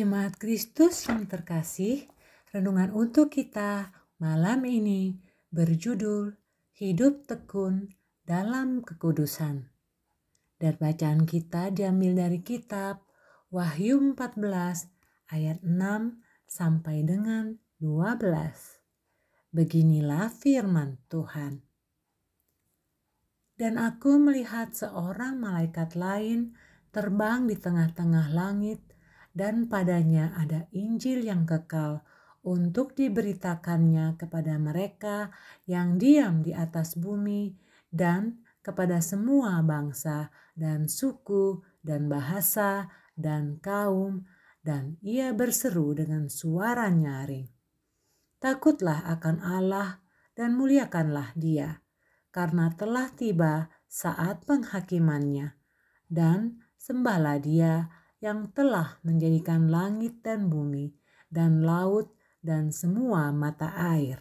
Jemaat Kristus yang terkasih, renungan untuk kita malam ini berjudul Hidup Tekun dalam Kekudusan. Dan bacaan kita diambil dari kitab Wahyu 14 ayat 6 sampai dengan 12. Beginilah firman Tuhan. Dan aku melihat seorang malaikat lain terbang di tengah-tengah langit dan padanya ada Injil yang kekal untuk diberitakannya kepada mereka yang diam di atas bumi dan kepada semua bangsa dan suku dan bahasa dan kaum dan ia berseru dengan suara nyaring. Takutlah akan Allah dan muliakanlah dia, karena telah tiba saat penghakimannya, dan sembahlah dia yang telah menjadikan langit dan bumi dan laut dan semua mata air.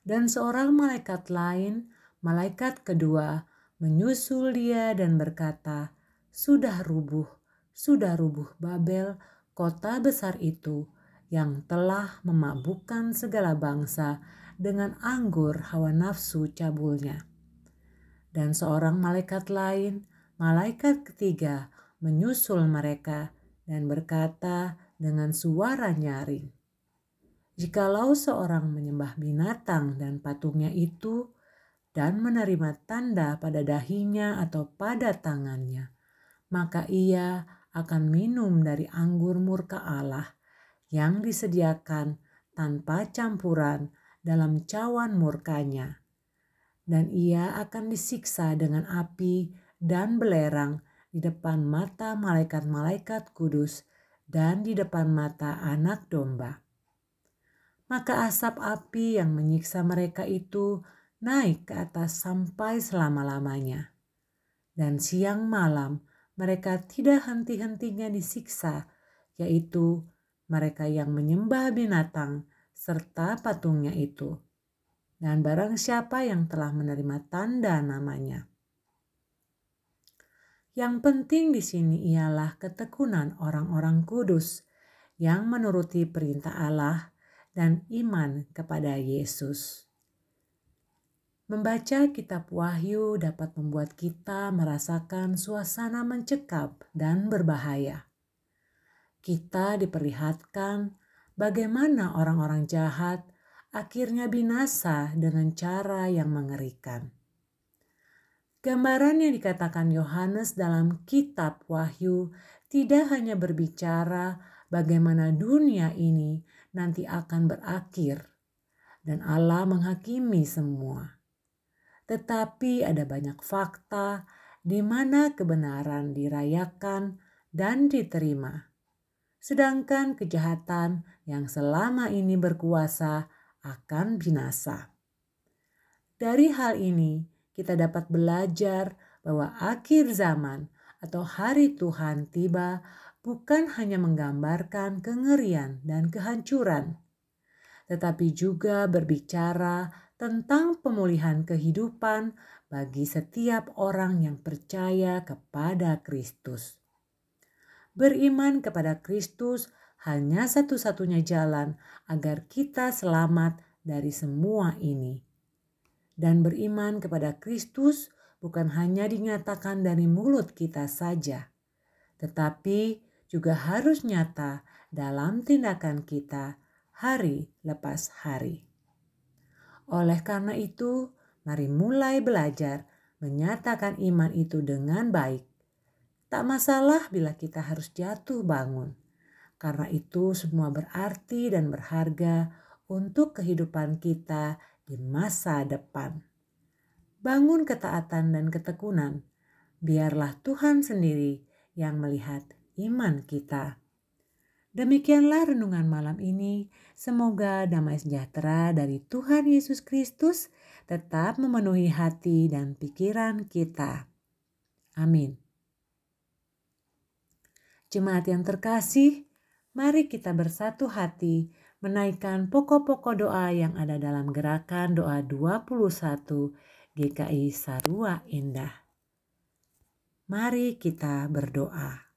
Dan seorang malaikat lain, malaikat kedua, menyusul dia dan berkata, "Sudah rubuh, sudah rubuh Babel, kota besar itu yang telah memabukkan segala bangsa dengan anggur hawa nafsu cabulnya." Dan seorang malaikat lain, malaikat ketiga, menyusul mereka dan berkata dengan suara nyaring, "Jikalau seorang menyembah binatang dan patungnya itu dan menerima tanda pada dahinya atau pada tangannya, maka ia akan minum dari anggur murka Allah yang disediakan tanpa campuran dalam cawan murkanya, dan ia akan disiksa dengan api dan belerang di depan mata malaikat-malaikat kudus dan di depan mata anak domba. Maka asap api yang menyiksa mereka itu naik ke atas sampai selama-lamanya. Dan siang malam mereka tidak henti-hentinya disiksa, yaitu mereka yang menyembah binatang serta patungnya itu. Dan barang siapa yang telah menerima tanda namanya yang penting di sini ialah ketekunan orang-orang kudus yang menuruti perintah Allah dan iman kepada Yesus. Membaca kitab Wahyu dapat membuat kita merasakan suasana mencekap dan berbahaya. Kita diperlihatkan bagaimana orang-orang jahat akhirnya binasa dengan cara yang mengerikan. Gambaran yang dikatakan Yohanes dalam kitab Wahyu tidak hanya berbicara bagaimana dunia ini nanti akan berakhir dan Allah menghakimi semua. Tetapi ada banyak fakta di mana kebenaran dirayakan dan diterima. Sedangkan kejahatan yang selama ini berkuasa akan binasa. Dari hal ini, kita dapat belajar bahwa akhir zaman atau hari Tuhan tiba bukan hanya menggambarkan kengerian dan kehancuran, tetapi juga berbicara tentang pemulihan kehidupan bagi setiap orang yang percaya kepada Kristus. Beriman kepada Kristus hanya satu-satunya jalan agar kita selamat dari semua ini dan beriman kepada Kristus bukan hanya dinyatakan dari mulut kita saja, tetapi juga harus nyata dalam tindakan kita hari lepas hari. Oleh karena itu, mari mulai belajar menyatakan iman itu dengan baik. Tak masalah bila kita harus jatuh bangun, karena itu semua berarti dan berharga untuk kehidupan kita di masa depan. Bangun ketaatan dan ketekunan, biarlah Tuhan sendiri yang melihat iman kita. Demikianlah renungan malam ini. Semoga damai sejahtera dari Tuhan Yesus Kristus tetap memenuhi hati dan pikiran kita. Amin. Jemaat yang terkasih, mari kita bersatu hati menaikkan pokok-pokok doa yang ada dalam gerakan doa 21 GKI Sarua Indah. Mari kita berdoa.